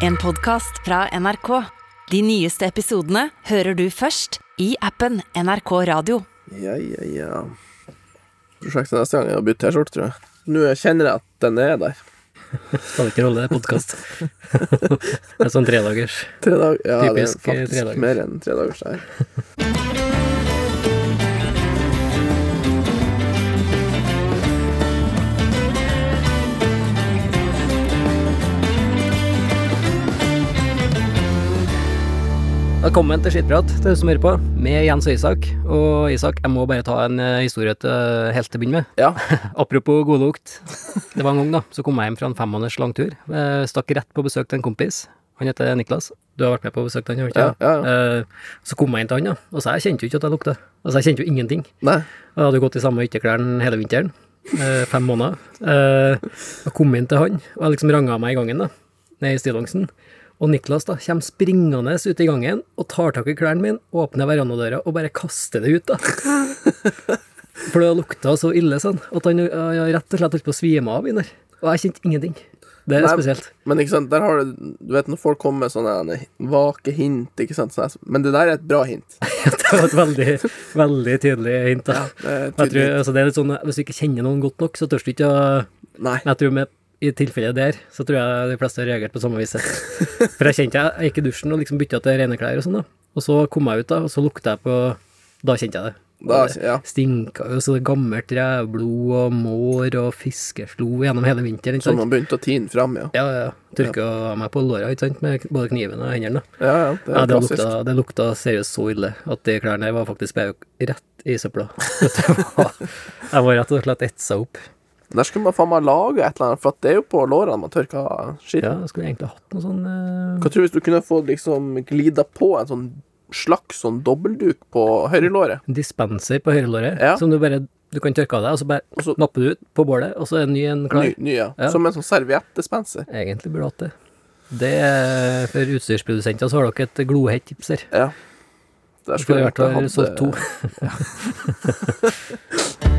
En podkast fra NRK. De nyeste episodene hører du først i appen NRK Radio. Ja, ja, ja. Prosjektet neste gang er å bytte T-skjorte, tror jeg. Nå kjenner jeg at den er der. Skal ikke rolle, det er podkast. det er sånn tredagers. Tre dag, Ja, Typisk, tredagers. mer enn tredagers der. Velkommen til Skittprat, til du som hører på, med Jens og Isak. Og Isak, jeg må bare ta en eh, historie til, helt til å begynne med. Ja. Apropos godlukt. Det var en gang da, så kom jeg hjem fra en femmåneders langtur. Jeg stakk rett på besøk til en kompis. Han heter Niklas. Du har vært med på besøk til han, har du ikke? Ja, ja, Eh, Så kom jeg inn til han, da. Og så jeg kjente jo ikke at jeg lukta. Altså, jeg kjente jo ingenting. Nei. Jeg hadde gått i samme ytterklærne hele vinteren. eh, fem måneder. Eh, jeg kom inn til han, og jeg liksom ranga meg i gangen, da. Ned i stillongsen. Og Niklas da kommer springende ut i gangen og tar tak i klærne mine, åpner verandadøra og bare kaster det ut, da. For det lukta så ille sånn at han ja, rett og slett holdt på å svime av inni der. Og jeg kjente ingenting. Det er Nei, spesielt. Men ikke sant, der har du Du vet når folk kommer med sånne vake hint, ikke sant, men det der er et bra hint. det var et veldig, veldig tydelig hint. da. Det er Jeg tror, altså, det er litt sånn, Hvis du ikke kjenner noen godt nok, så tør du ikke å Nei. Jeg tror med, i tilfellet der, så tror jeg de fleste har reagert på samme viset. For jeg kjente jeg, jeg gikk i dusjen og liksom bytta til rene klær og sånn, da. Og så kom jeg ut, da, og så lukta jeg på Da kjente jeg det. Da, det ja. stinka jo så det gammelt revblod og mår og fiskeslo gjennom hele vinteren. sant? man begynte å tine fram, ja. Ja, ja. Tørka meg på låra, ikke sant, med både kniven og hendene. Ja, ja, det Ja, er det klassisk. lukta, det lukta seriøst så ille at de klærne var faktisk bare rett i søpla. Jeg var rett og slett etsa opp. Der skulle man faen meg lage et eller annet, for det er jo på lårene man tørker skitt. Ja, skulle egentlig hatt noe sånn uh... Hva tror du hvis du kunne få liksom glida på en sånn slags sånn dobbelduk på høyrelåret? dispenser på høyrelåret, Ja. som du bare du kan tørke av deg, og så bare Også, napper du ut på bålet, og så er en ny en klar. Ny, ny ja. Ja. Som en sånn serviettdispenser. Egentlig burde du hatt det. Det er For utstyrsprodusenter så har dere et glohett tips her. Ja. Der skulle jeg vært fall solgt to. Jeg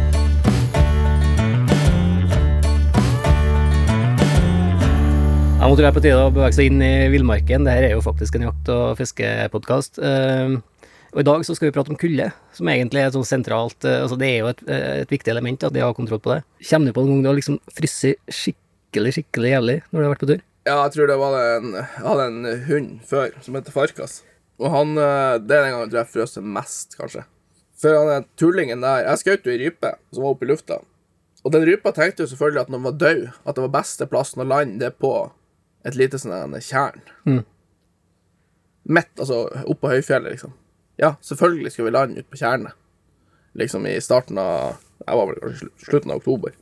må tro det er på tide å bevege seg inn i villmarken. Dette er jo faktisk en jakt- og fiskepodkast. Eh, og i dag så skal vi prate om kulde, som egentlig er sånn sentralt eh, Altså det er jo et, et viktig element, at de har kontroll på det. Kommer du på en gang du har liksom frosset skikkelig, skikkelig jævlig når du har vært på tur? Ja, jeg tror det var en Jeg hadde en hund før som heter Farkas. Og han eh, Det er den gangen jeg tror jeg frøs mest, kanskje. For han er tullingen der Jeg skjøt jo ei rype som var oppe i lufta. Og den rypa tenkte jo selvfølgelig at når den var død, at det var beste plassen å lande det på et lite sånn tjern. Mm. Midt, altså oppå høyfjellet, liksom. Ja, selvfølgelig skal vi lande ute på tjernet. Liksom i starten av Jeg var vel kanskje slutten av oktober.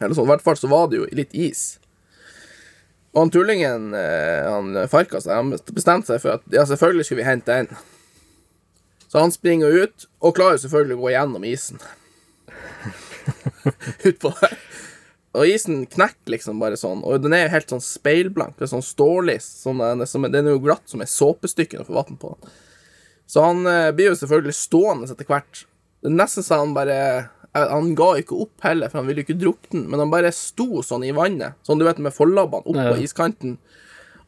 Eller sånn. I hvert fall så var det jo litt is. Og han tullingen, Han han Farkas, han bestemte seg for at ja, selvfølgelig skulle vi hente en. Så han springer ut, og klarer selvfølgelig å gå gjennom isen. Utpå der. Og isen knekker liksom bare sånn, og den er jo helt sånn speilblank. Det er sånn stålis. Sånn, den, er som, den er jo glatt som et såpestykke når du får vann på den. Så han eh, blir jo selvfølgelig stående etter hvert. Det nesten så han bare eh, Han ga ikke opp heller, for han ville jo ikke drukne, men han bare sto sånn i vannet, sånn du vet med forlabbene opp på Ja. iskanten.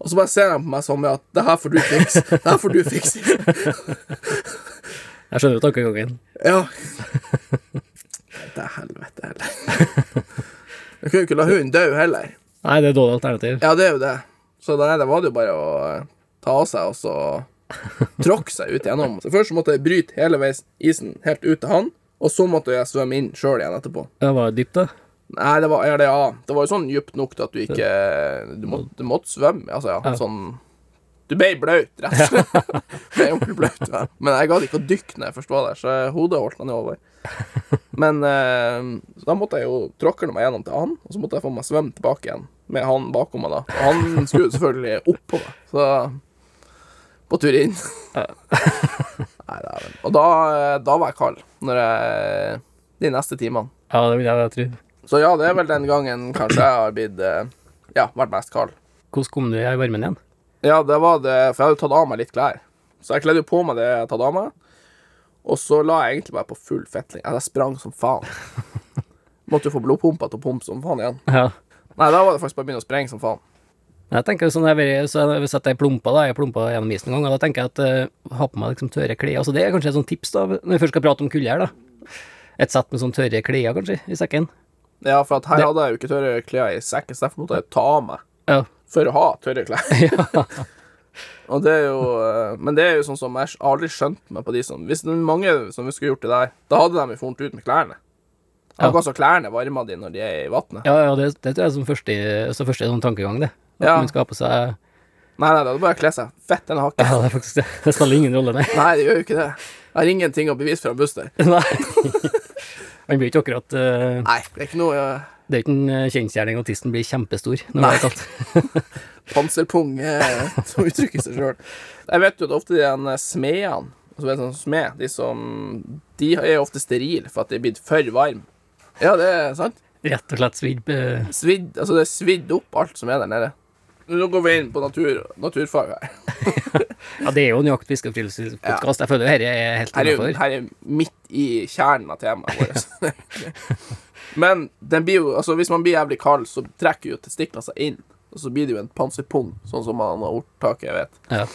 Og så bare ser han på meg sånn med at 'det her får du fikse'. Det her får du fikse. Jeg skjønner jo tankegangen. Ja. Det er helvete heller. Jeg kunne ikke la hunden dø heller. Nei, det er dårlig alternativ. Ja, det er jo det. Så da da var det jo bare å eh, ta av seg og så tråkke seg ut gjennom. Så først måtte jeg bryte hele veis isen helt ut til han, og så måtte jeg svømme inn sjøl igjen etterpå. Det var dypt, da. Nei, det var, ja, det, ja. det var jo sånn dypt nok til at du ikke Du måtte, du måtte svømme. Altså, ja. Ja. Sånn Du ble blaut, rett og slett. ble ordentlig blaut. Ja. Men jeg gadd ikke å dykke når jeg først var der, så hodet holdt meg over. Men eh, så da måtte jeg jo tråkle meg gjennom til han, og så måtte jeg få meg svømme tilbake igjen med han bakom meg, da. Og han skulle selvfølgelig på meg, så På tur inn. Nei, dæven. Og da, da var jeg kald, når jeg De neste timene. Ja, det vil jeg ha trodd. Så ja, det er vel den gangen kanskje jeg har blitt eh, Ja, vært mest kald. Hvordan kom du i varmen igjen? Ja, det var det For jeg hadde tatt av meg litt klær. Så jeg kledde jo på meg det jeg hadde tatt av meg. Og så la jeg egentlig bare på full fetling. Jeg sprang som faen. Måtte jo få blodpumpa til å pumpe som faen igjen. Ja. Nei, da var det faktisk bare å begynne å sprenge som faen. Jeg tenker sånn, jeg, vil- så Hvis jeg plumpa da, jeg plumpa gjennom isen en gang, og da tenker jeg at uh, ha på meg liksom tørre klær. Altså, det er kanskje et sånt tips da, når vi først skal prate om kulde her, da. Et sett med sånn tørre klær, kanskje, i sekken. Ja, for at her Det- hadde jeg jo ikke tørre klær i sekken, så derfor måtte jeg ta av meg Ja. for å ha tørre klær. Og det er jo eh, Men det er jo sånn som jeg har aldri skjønt meg på de som Hvis det er mange som vi skulle gjort det der, da hadde de jo funnet ut med klærne. Ja. Akkurat som klærne varmer de når de er i vannet. Ja, ja, det, det tror jeg er som første, som første sånn tankegang, det. At Ja. man skal ha på seg Nei, nei, det er bare å kle seg fett eller hakke. Ja, det er faktisk det. Det spiller ingen rolle, nei. Nei, det gjør jo ikke det. Jeg har ingenting å bevise fra Buster. nei. Man blir ikke akkurat uh, Nei, det er ikke noe uh, Det er ikke en eh, kjensgjerning at tissen blir kjempestor når det Nei. er kaldt. panserpung eh, som uttrykker seg sjøl. Jeg vet jo at ofte de smedene altså sånn smed, de som De er ofte sterile for at de er blitt for varme. Ja, det er sant. Rett og slett svidd Svidd, altså det er svidd opp alt som er der nede. Nå går vi inn på natur, naturfag her. Ja, det er jo en jakt, fiske og friluftslivspodkast. Jeg føler dette er helt innafor. her er midt i kjernen av temaet vårt. Men den blir jo, altså hvis man blir jævlig kald, så trekker jo testiklene seg inn. Og så blir det jo en panserpung, sånn som han har ordtaket vet. Ja.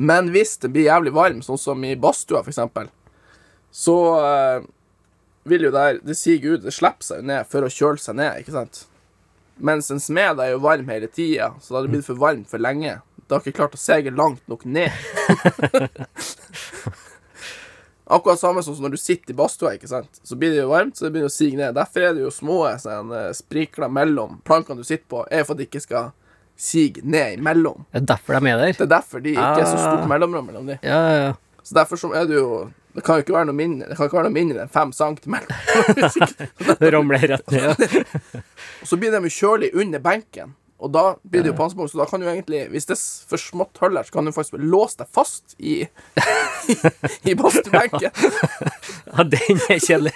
Men hvis det blir jævlig varm, sånn som i badstua for eksempel, så eh, vil jo det her Det siger ut, det slipper seg ned for å kjøle seg ned, ikke sant? Mens en smed er jo varm hele tida, så da har det blitt for varmt for lenge. Det har ikke klart å sege langt nok ned. Akkurat samme som når du sitter i badstua, ikke sant. Så blir det jo varmt, så det begynner å sige ned. Derfor er det jo små sånn, sprikler mellom plankene du sitter på, er for at det ikke skal sige ned imellom. Det er derfor de er der. Det er derfor de ikke er så stort Ah. mellomrom mellom de. Ja, ja, ja. Så derfor så er det jo Det kan jo ikke være noe mindre Det kan ikke være noe mindre enn fem centimeter. Det ramler rett ned. Og så blir de jo kjølig under benken. Og da blir det jo panserpunkt, så da kan du egentlig Hvis det er for smått hull her, så kan du faktisk låse deg fast i i, i badstuebenken. ja, den er kjedelig.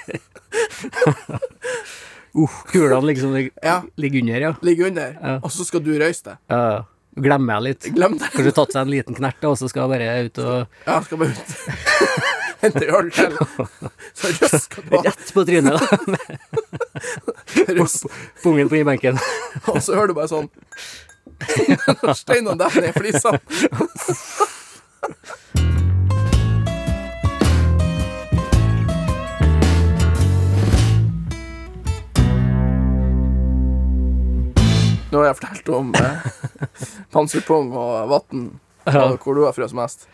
uh, kulene liksom ligger, Ja. ligger under, ja. Ligger under. Ja. Og så skal du røyse deg. ja. ja. Glemmer jeg litt. Glem det. Kanskje tatt seg en liten knert, og så skal jeg bare ut og Ja, skal bare ut. Hente øl til. Så røska på. Rett på trynet, Pungen på i benken. Og så hører du bare sånn steinene detter ned i flisene. Nå har jeg fortalt om eh, panserpung og vann, Ja. hvor du har frøst mest.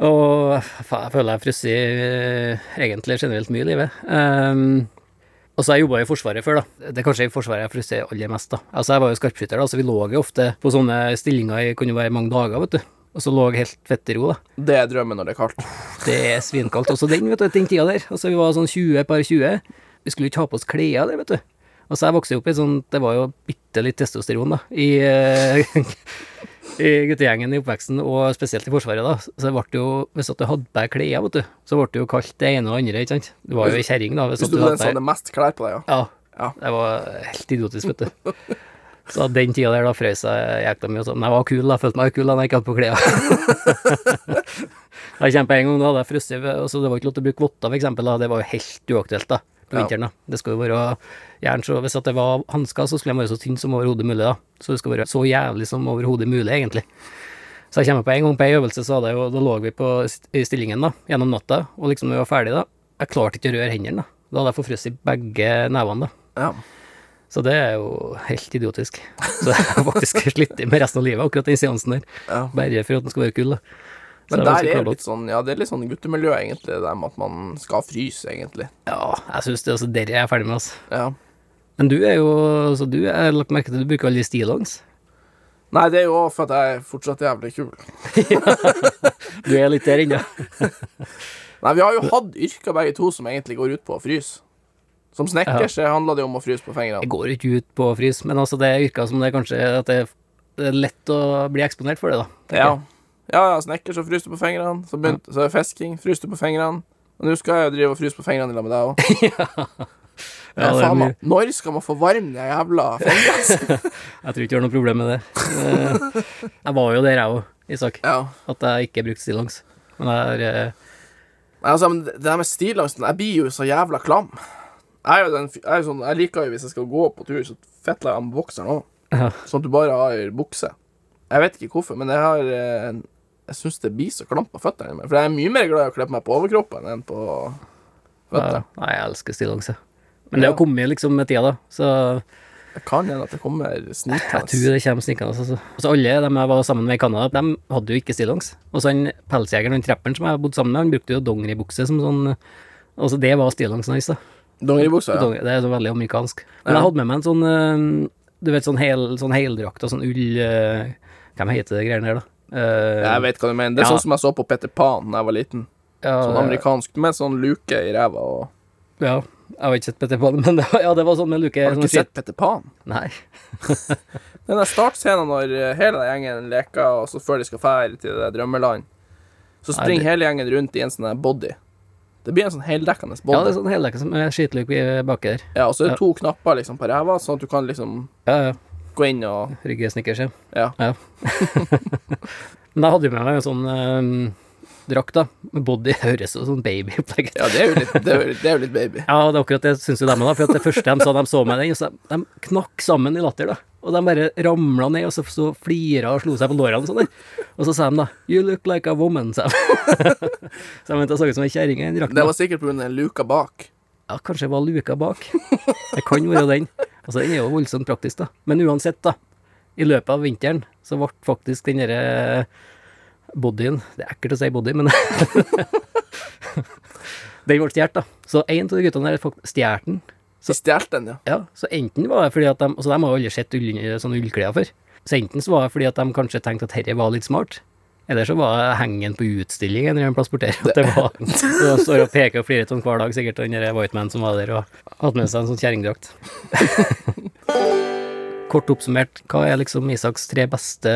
Og jeg føler jeg frosset eh, egentlig generelt mye i livet. Um, og så har jeg jobba i Forsvaret før, da. Det er kanskje i Forsvaret jeg frosset aller mest, da. Altså, jeg var jo skarpskytter, da, så vi lå jo ofte på sånne stillinger i kunne være mange dager, vet du. Og så lå helt fett i ro, da. Det er drømmen når det er kaldt. Det er svinkaldt. Også den, vet du, den tida der. Altså, vi var sånn 20, par 20. Vi skulle ikke ha på oss klær der, vet du. Altså, jeg vokste opp i sånn Det var jo bitte litt testosteron, da, i, eh, i guttegjengen i oppveksten, og spesielt i Forsvaret, da. Så det ble jo Hvis at du hadde på deg klær, vet du, så ble det jo kalt det ene og det andre, ikke sant. Du var jo ei kjerring, da. Hvis, Hvis du du hadde den som hadde mest klær på deg, ja. Ja. Ja. Det var helt idiotisk, vet du. Så den tida der, da frøs jeg jækla mye og sånn. Men jeg var kul, da. Følte meg kul da når jeg ikke hadde på klær. Jeg kjempa en gang, da hadde jeg frosset og så Det var ikke lov til å bruke votter, for eksempel. Da. Det var jo helt uaktuelt da, på Ja. vinteren. da. Det skal jo være gjerne så Hvis det var hansker, så skulle de være så tynne som overhodet mulig. da. Så det skal være så jævlig som overhodet mulig, egentlig. Så jeg kommer på en gang på ei øvelse, så hadde jeg da lå vi på i stillingen da, gjennom natta, og liksom når vi var ferdig da, jeg klarte ikke å røre hendene. da. Da hadde jeg forfrosset begge nevene. da. ja. Så det er jo helt idiotisk. Så jeg har faktisk slitt med resten av livet, akkurat den seansen der. ja. Bare for at den skal være kul, da. Men der er litt sånn Ja, det er litt sånn guttemiljø, egentlig, det med at man skal fryse, egentlig. Ja, jeg syns det, er der jeg er jeg ferdig med, altså. Ja. Men du er jo Så du jeg har lagt merke til du bruker aldri stillongs. Nei, det er jo for at jeg er fortsatt jævlig kul. Du er litt der ennå. Nei, vi har jo hatt yrker begge to som egentlig går ut på å fryse. Som snekker så handler det om å fryse på fingrene. Jeg går ikke ut på å frys, men altså, det er yrker som det er kanskje at det, det er lett å bli eksponert for det, da. Ja. jeg. Ja, ja, snekker så fryser du på fingrene. Så, begynt, så er det fisking, fryser du på fingrene. Og nå skal jeg jo drive og fryse på fingrene sammen med deg òg. Ja, Ja, mye. når skal man få varme de jævla fingrene? Jeg tror ikke jeg har noe problem med det. Eh, Jeg var jo der, jeg òg, Isak, ja. at jeg ikke brukte stillongs. Men jeg har eh, Altså, men det der med stillongsen Jeg blir jo så jævla klam. Jeg den jeg, sånn, jeg liker jo hvis jeg skal gå på tur, så fetler jeg med bokseren òg. Sånn at du bare har bukse. Jeg vet ikke hvorfor, men jeg har eh, Jeg syns det blir så klamt på føttene. For jeg er mye mer glad i å kle på meg på overkroppen enn på føttene. nei, jeg elsker stillongse. Men det har kommet liksom med tida, da. Så Det kan hende at det kommer jeg tror det kommer snikende. Altså. altså, alle de jeg var sammen med i Canada, de hadde jo ikke stillongs. Og så han pelsjegeren, han trepperen som jeg bodde sammen med, han brukte jo dongeribukse som sånn Altså, det var stillongs hans, da. Dongeribukse, ja. Det er så veldig amerikansk. Men jeg hadde med meg en sånn eh, Du vet, sånn, hel, sånn heldrakt og sånn ull Hvem heter det greiene der, da? Uh, Jeg vet hva du mener. Det er Ja. sånn som jeg så på Peter Pan da jeg var liten. ja, Sånn amerikansk med sånn luke i ræva og Ja, jeg har ikke sett Petter Pan, men det var, ja, det var sånn med luke. Har du sånn ikke sånn sett Peter Pan? Nei. Den der startscenen når eh, hele gjengen leker, og så før de skal fære til det drømmeland, så springer hele gjengen rundt i en sånn body. Det blir en sånn heldekkende body. Ja, det er sånn heldekkende med skitluke skitluk baki der. Ja, og så er det to knapper liksom på ræva, sånn at du kan liksom Ja, ja. Gå inn og Rygge snickers, ja. Ja. Men jeg hadde jo med meg en sånn um, drakt, da. Med body. Høres jo sånn babyopplegg ut. Ja, det er litt, det er jo, det er jo litt baby. Ja, det er akkurat det syns jo dem òg, for det første de sa, de så meg den, så de knakk sammen i latter, da. Og de bare ramla ned, og så, så flira og slo seg på lårene sånn. Og så sa de da 'You look like a woman', sa de. så jeg mente jeg så ut som ei kjerring i den drakten. Det var sikkert pga. luka bak. Ja, kanskje det var luka bak. Det kan være den. Altså, den er jo voldsomt praktisk, da. Men uansett, da. I løpet av vinteren så ble faktisk den derre bodyen Det er ekkelt å si body, men Den ble stjålet, da. Så en av de guttene der stjal den. Så stjal den, ja. Ja, så enten var det fordi at de Altså, de har jo aldri sett ull, sånne ullklær før. Så enten så var det fordi at de kanskje tenkte at dette var litt smart. Eller så var det hengen på utstilling en eller annen plass borti. At det var Så står og peker og flirer sånn hver dag, sikkert, den der White Man som var der og hadde med seg en sånn kjerringdrakt. Kort oppsummert, hva er liksom Isaks tre beste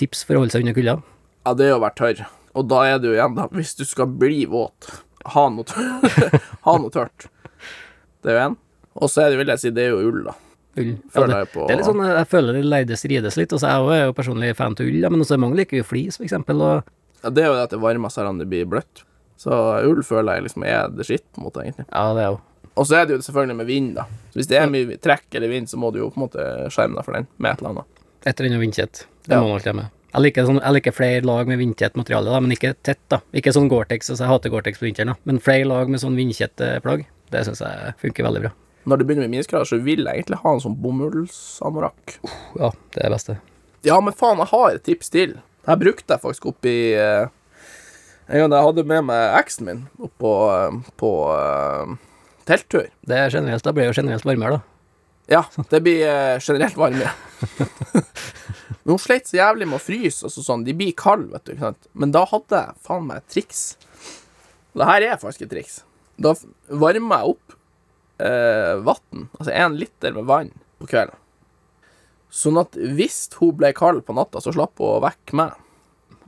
tips for å holde seg unna kulda? Ja, det er å være tørr. Og da er det jo igjen, da, hvis du skal bli våt, ha noe tørt. ha noe tørt. Det er jo en. Og så er det, vil jeg si, det er jo ull, da. Ull. Ja, det, på det er litt sånn, jeg føler det leide strides litt. Og så er jeg jo personlig fan til ull, ja, men også mange liker jo flis, for eksempel. Og Ja, det er jo det at det varmer seg når det blir bløtt. Så ull føler jeg liksom er det skitt, måte, egentlig. ja, det er jo Og så er det jo selvfølgelig med vind, da. Så hvis det er mye trekk eller vind, så må du jo på en måte skjerme deg for den med et eller annet. et eller annet vindtett. Det Ja. må man alltid ha med. Jeg liker, sånn, jeg liker flere lag med vindtett materiale, da, men ikke tett. da. Ikke sånn Gore-Tex, altså jeg hater Gore-Tex på vinteren, da. men flere lag med sånn vindtette plagg, det syns jeg funker veldig bra. Når det begynner med minusgrader, så vil jeg egentlig ha en sånn bomullsanorakk. Ja, det er det beste. Ja, men faen, jeg har et tips til. Jeg brukte jeg faktisk oppi uh, En gang jeg hadde med meg eksen min opp på, eh, på uh, telttur. Det er generelt, Da blir det jo generelt varmere, da. Ja, det blir generelt varmere. Men hun sleit så jævlig med å fryse. Altså sånn, de blir kalde, vet du. Ikke sant? Men da hadde jeg faen meg et triks. Og det her er faktisk et triks. Da varmer jeg opp eh, vann, altså én liter med vann på kvelden. Sånn at hvis hun ble kald på natta, så slapp hun å vekke meg.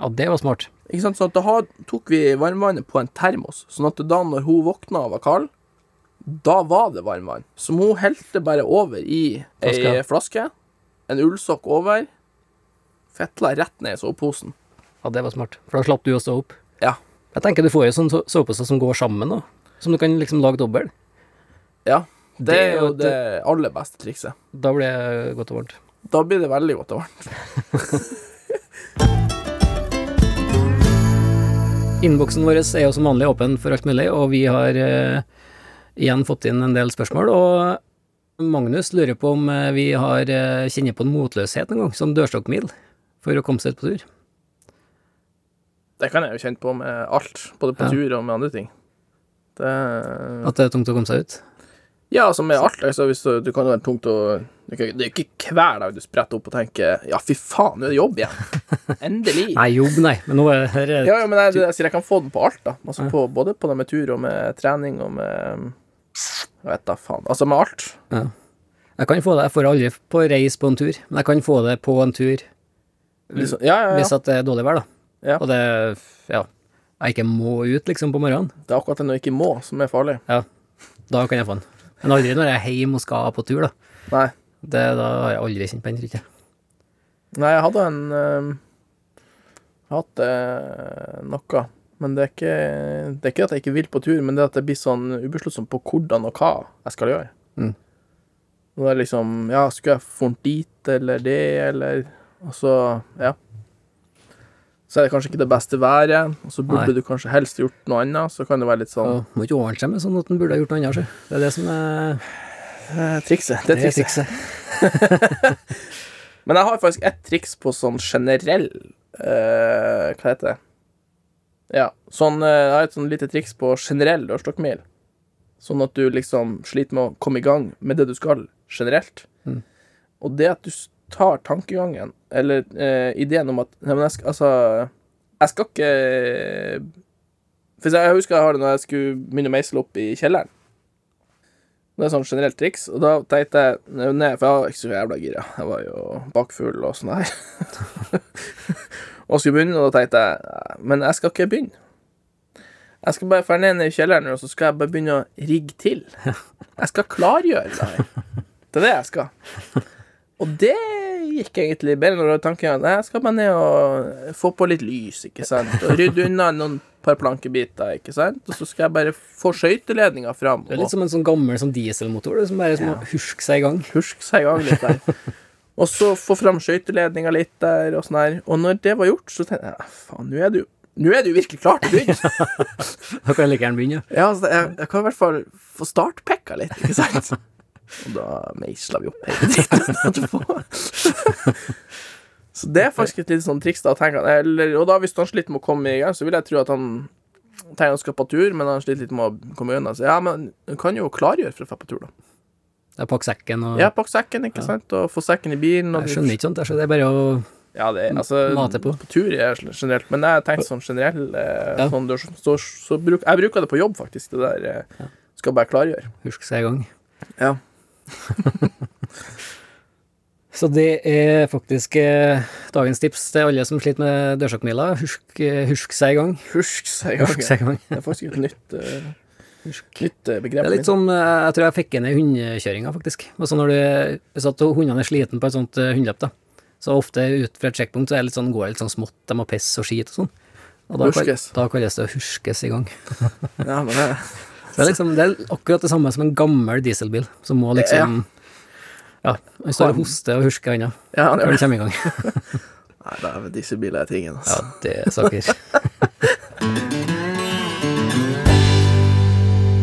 Ja, det var smart. Ikke sant? Så da tok vi varmvannet på en termos, sånn at da når hun våkna og var kald, da var det varmvann. Som hun helte bare over i ei Flaske. flaske, en ullsokk over, fetla rett ned i soveposen. Ja, det var smart. For da slapp du å stå opp. Ja. Jeg tenker du får jo sånn soveposer som går sammen, da. Som du kan liksom lage dobbel. Ja. Det, Det er jo jo det aller beste trikset. Da blir det godt og varmt. Da blir det veldig godt og varmt. Innboksen vår er jo som vanlig åpen for alt mulig, og vi har eh, igjen fått inn en del spørsmål. Og Magnus lurer på om eh, vi har eh, kjenner på en motløshet en gang, som dørstokkmil, for å komme seg ut på tur. Det kan jeg jo kjenne på med alt, både på Ja. tur og med andre ting. Det At det er tungt å komme seg ut. Ja, altså med alt. Altså, hvis du, du kan være tungt å Det er er ikke hver dag du spretter opp og tenker Ja, fy faen, nå er det jobb igjen. Endelig. Nei, jobb, nei. Men nå er er Ja, ja, men jeg, jeg, sier jeg kan få den på alt, da. Altså på, både på det med tur og med trening og med Jeg vet da faen. Altså med alt. ja. Jeg kan få det, jeg får aldri på reis på en tur, men jeg kan få det på en tur hvis, ja, ja, hvis at det er dårlig vær, da. Ja. Og det Ja. Jeg ikke må ut, liksom, på morgenen. Det er akkurat det når jeg ikke må, som er farlig. Ja. Da kan jeg få den. Men aldri når jeg er hjemme og skal på tur, da. Nei. Det, da har jeg aldri kjent på den, tror. Nei, jeg hadde en øh, hatt øh, noe. Men det er, ikke, det er ikke at jeg ikke vil på tur, men det er at det blir sånn ubesluttsomt på hvordan og hva jeg skal gjøre. Mm. Og det er liksom Ja, skulle jeg funnet dit eller det, eller Og så, ja. Så er det kanskje ikke det beste været, og så burde Nei. du kanskje helst gjort noe annet. Så kan det være litt sånn ja, må ikke overholde seg med sånn at en burde ha gjort noe annet. sjø. Det er det som er eh, trikset. Det er det er trikset. trikset. Men jeg har faktisk ett triks på sånn generell eh, Hva heter det? Ja, sånn eh, Jeg har et sånn lite triks på generell dørstokkmil. Sånn at du liksom sliter med å komme i gang med det du skal generelt. Mm. Og det at du tar tankegangen, eller eh, ideen om at Nei, men jeg skal Altså, jeg skal ikke For jeg husker jeg har det når jeg skulle begynne å meisle opp i kjelleren. Det er sånn generelt triks, og da tenkte jeg Nei, for jeg var ikke så jævla gira. Jeg var jo bakfull og sånn her. og skulle begynne, og da tenkte jeg Men jeg skal ikke begynne. Jeg skal bare dra ned i kjelleren, og så skal jeg bare begynne å rigge til. Jeg skal klargjøre her. Det er det jeg skal. Og det gikk egentlig bedre når tanken at jeg skal bare ned og få på litt lys, ikke sant, og rydde unna noen par plankebiter, ikke sant, og så skal jeg bare få skøyteledninga fram. Det er litt som en sånn gammel sånn dieselmotor det, som bare som må huske seg i gang. huske seg i gang litt der. Og så få fram skøyteledninga litt der, og sånn her. Og når det var gjort, så tenkte jeg "Ah, faen, nå er du nå er du virkelig klar til å begynne. Da kan jeg like gjerne begynne. Ja, altså, jeg, jeg kan i hvert fall få startpekka litt, ikke sant? Og da meisla vi opp hele etterpå. Så det er faktisk et litt sånn triks, da. han, Eller, og da hvis han sliter med å komme i gang, så vil jeg tro at han tenker han skal på tur, men han sliter litt med å komme unna. Så ja, men du kan jo klargjøre for å dra på tur, da. Jeg pakker sekken og Ja, pakk sekken, ikke sant, og få sekken i bilen. Jeg skjønner ikke sånt. Jeg skjønner, det er bare å Ja, det er altså Mate på. tur er generelt, men jeg tenkte sånn generell eh, Ja. sånn, så, så, så bruk, Jeg bruker det på jobb, faktisk. Det der eh, skal bare klargjøre. Husk seg i gang. Ja. Så det er faktisk eh, dagens tips til alle som sliter med dørstokkmila. Husk, eh, husk seg i gang. Husk seg i gang. Husk seg i gang. Det er faktisk et nytt, eh, nytt eh, begrep. Det er litt sånn Jeg tror jeg fikk i hundekjøringa, faktisk. Altså når du, Hvis at hundene er sliten på et sånt eh, hundeløp, da, så ofte ut fra et sjekkpunkt så er det litt sånn, går det litt sånn smått, de må pisse og skit og sånn. Og da, da kalles det å huskes i gang. Ja, men det, Det er liksom det er akkurat det samme som en gammel dieselbil, som må liksom Ja, han står og hoster og husker ennå ja, gjør den kommer i gang. Nei, det er dieselbiler er tingen, Ja, altså. det er saker.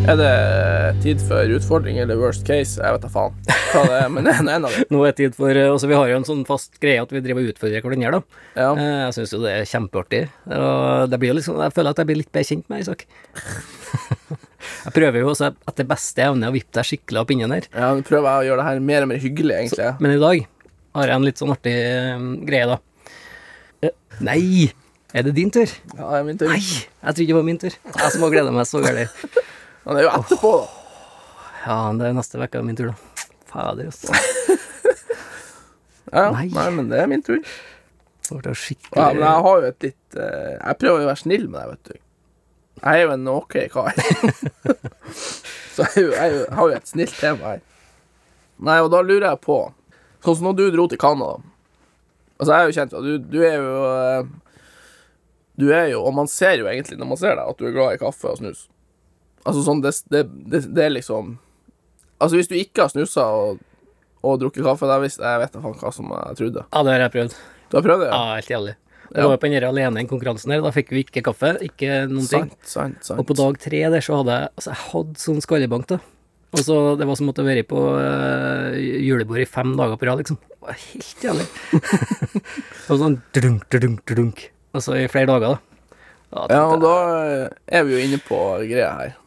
Er det tid for utfordring eller worst case? Jeg vet da faen hva det er, men det er en av dem. Nå er det tid for altså Vi har jo en sånn fast greie at vi driver og utfordrer hverandre, da. Ja. Eh, Jeg syns jo det er kjempeartig. Og det blir liksom Jeg føler at jeg blir litt bedre kjent med Isak. Jeg prøver jo også etter beste evne å vippe deg skikkelig opp inni der. ja, nå prøver jeg å gjøre det her mer og mer hyggelig, egentlig. Men i dag har jeg en litt sånn artig eh, greie, da. Eh, Nei! Er det din tur? Ja, det er min tur. Nei! Jeg trodde det var min tur. Jeg som har gleda meg så gærent. Han er jo etterpå, da. Ja, det er neste uke min tur, da. Fader, altså. Ja, Nei. nei. men det er min tur. Det ble skikkelig Ja, men jeg har jo et litt eh, Jeg prøver å være snill med deg, vet du. Jeg er jo en ok kar. Så jeg, jeg, jeg har jo et snilt tema her. Nei, og da lurer jeg på Sånn som når du dro til Canada Altså, jeg er jo kjent med du, du er jo eh, Du er jo Og man ser jo egentlig når man ser deg, at du er glad i kaffe og snus. Altså sånn Det, det, det, det er liksom Altså, hvis du ikke har snusa og, og drukket kaffe, da visste jeg vet da faen hva som jeg trodde. Ja, det har jeg prøvd. Du har prøvd det? Ja, helt jævlig. Jeg var jo på den her alene i konkurransen her, da fikk vi ikke kaffe, ikke noen ting. Sant, sant, sant. Og på dag tre der så hadde jeg Altså, jeg hadde sånn skallebank, da. Og så Det var som å vært på uh, julebord i fem dager på rad, liksom. Det var helt jævlig. og sånn drunk, drunk, drunk. Og så i flere dager, da. da Ja, og da er vi jo inne på greia her.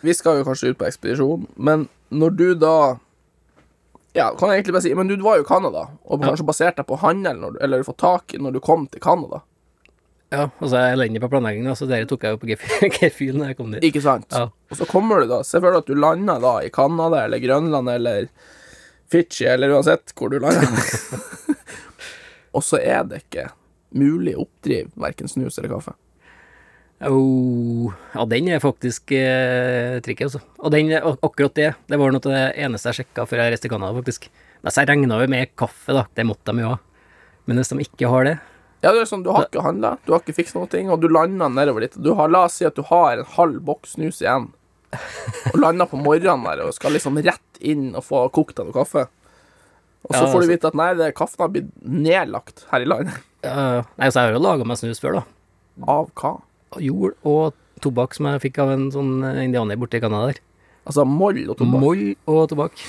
Vi skal jo kanskje ut på ekspedisjon, men når du da Ja, kan jeg egentlig bare si Men du var jo i Canada, og kanskje baserte deg på handel du, eller fått tak i når du kom til Canada. ja, og så er jeg elendig på planlegging, så dere tok jeg jo på gefühl når jeg kom dit. Ikke sant? Ja. Og så kommer du da Se for deg at du lander da i Canada eller Grønland eller Fiji eller uansett hvor du lander. og så er det ikke mulig å oppdrive verken snus eller kaffe. Oh, ja, den er faktisk eh, tricky, altså. Og den, ak akkurat det, det var noe av det eneste jeg sjekka før jeg reiste til Canada, faktisk. Så jeg regna jo med kaffe, da. Det måtte de jo ha. Men hvis de ikke har det Ja, det er sånn, Du har ikke handla, du har ikke fiksa noe, og du lander nedover dit. Du har, la oss si at du har en halv boks snus igjen, og lander på morgenen der og skal liksom rett inn og få kokt deg noe kaffe. Og så Ja, får du altså- vite at nei, det kaffen har blitt nedlagt her i landet. Ja, nei, så jeg har jo laga meg snus før, da. Av hva? Jord og tobakk som jeg fikk av en sånn eh, indianer borte i Canada der. Altså moll og tobakk. Moll og tobakk.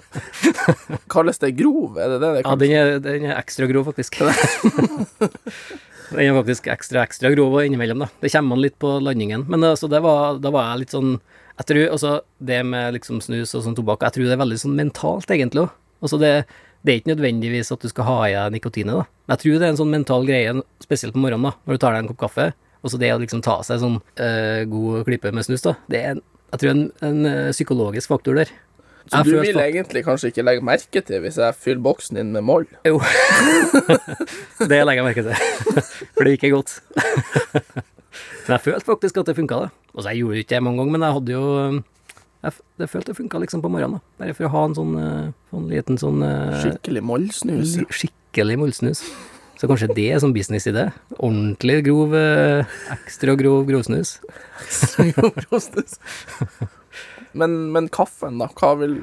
Kalles det grov? Er det det det Ja, den er, den er ekstra grov, faktisk. den er faktisk ekstra, ekstra grov og innimellom, da. Det kommer an litt på landingen. Men altså, det var, da var jeg litt sånn Jeg tror altså, det med liksom snus og sånn tobakk, jeg tror det er veldig sånn mentalt, egentlig òg. Altså, det, det er ikke nødvendigvis at du skal ha i deg nikotinet, da. Jeg tror det er en sånn mental greie, spesielt på morgenen, da, når du tar deg en kopp kaffe. Og så det å liksom ta seg sånn eh, god klype med snus, da. Det er, en, jeg tror, en, en eh, psykologisk faktor der. Så Jeg du vil fakt- egentlig kanskje ikke legge merke til hvis jeg fyller boksen din med moll? Jo. det legger jeg merke til. For det gikk ikke godt. Men jeg følte faktisk at det funka, da. Altså, jeg gjorde det ikke det mange ganger, men jeg hadde jo jeg, Jeg følte det funka liksom på morgenen, da. Bare for å ha en sånn, sånn liten sånn eh, Skikkelig mollsnus. li- Skikkelig mollsnus. Så kanskje det er sånn businessidé. Ordentlig grov, eh, ekstra grov grovsnus. Rostes. men, men kaffen, da? Hva vil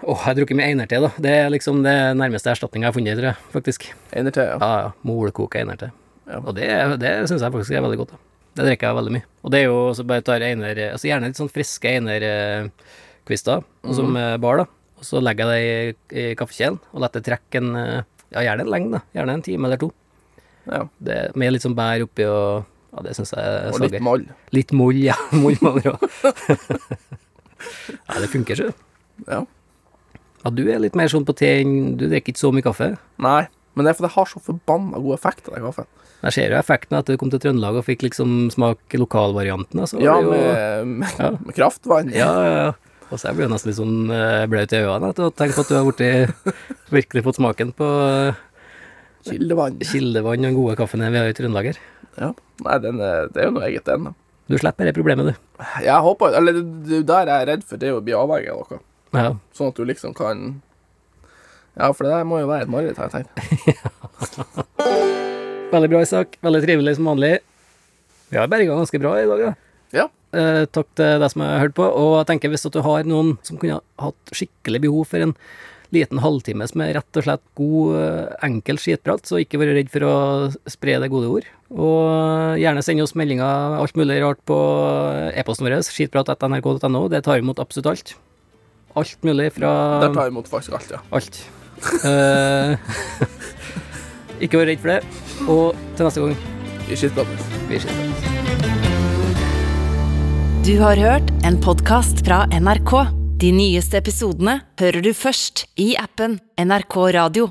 Åh, jeg har drukket mye einerte, da. Det er liksom det nærmeste erstatninga jeg har funnet, tror jeg, faktisk. Einerte, ja. Ja, ja. Molkoka einerte. Ja. Og det, det syns jeg faktisk er veldig godt. da. Det drikker jeg veldig mye. Og det er jo også bare tar einer altså Gjerne litt sånn friske einerkvister, mm. som eh, bar, da. Og så legger jeg det i, i kaffekjelen og lar det trekke en Ja, gjerne en lenge, da. Gjerne en time eller to. ja. Det, med litt sånn bær oppi og Ja, det syns jeg er Og litt så gøy. moll. Litt moll, ja. Moll må det være. ja, det funker, sjø. Ja. Ja, du er litt mer sånn på te enn Du drikker ikke så mye kaffe. Nei, men det er fordi det har så forbanna god effekt av den kaffen. Jeg ser jo effekten etter du kom til Trøndelag og fikk liksom smake lokalvarianten. Altså, Ja, jo- med, med, Ja. med kraftvann. Ja, ja, ja. Og så jeg blir jo nesten litt sånn uh, blaut i øynene etter å tenke på at du har borti, virkelig fått smaken på eh, Kildevann. kildevann og den gode kaffen vi har i Trøndelag her. Ja. Nei, den det er jo noe eget, den. da. Du slipper det problemet, du. Jeg håper Eller det der jeg er redd for, det er å bli avhengig av noe. Ja. Sånn at du liksom kan Ja, for det der må jo være et mareritt, har jeg tenkt. Veldig bra, Isak. Veldig trivelig som vanlig. Vi har berga ganske bra i dag, da. Ja. Eh, takk til deg som har hørt på. Og jeg tenker hvis du har noen som kunne hatt skikkelig behov for en liten halvtime som er rett og slett god, eh, enkel skitprat, så ikke vær redd for å spre det gode ord. Og gjerne send oss meldinger, alt mulig rart, på e-posten vår, skitprat.nrk.no. Det tar imot absolutt alt. Alt mulig fra Der tar imot faktisk alt, ja. Alt. Eh, ikke vær redd for det. Og til neste gang, vi ses. Du har hørt en podkast fra NRK. De nyeste episodene hører du først i appen NRK Radio.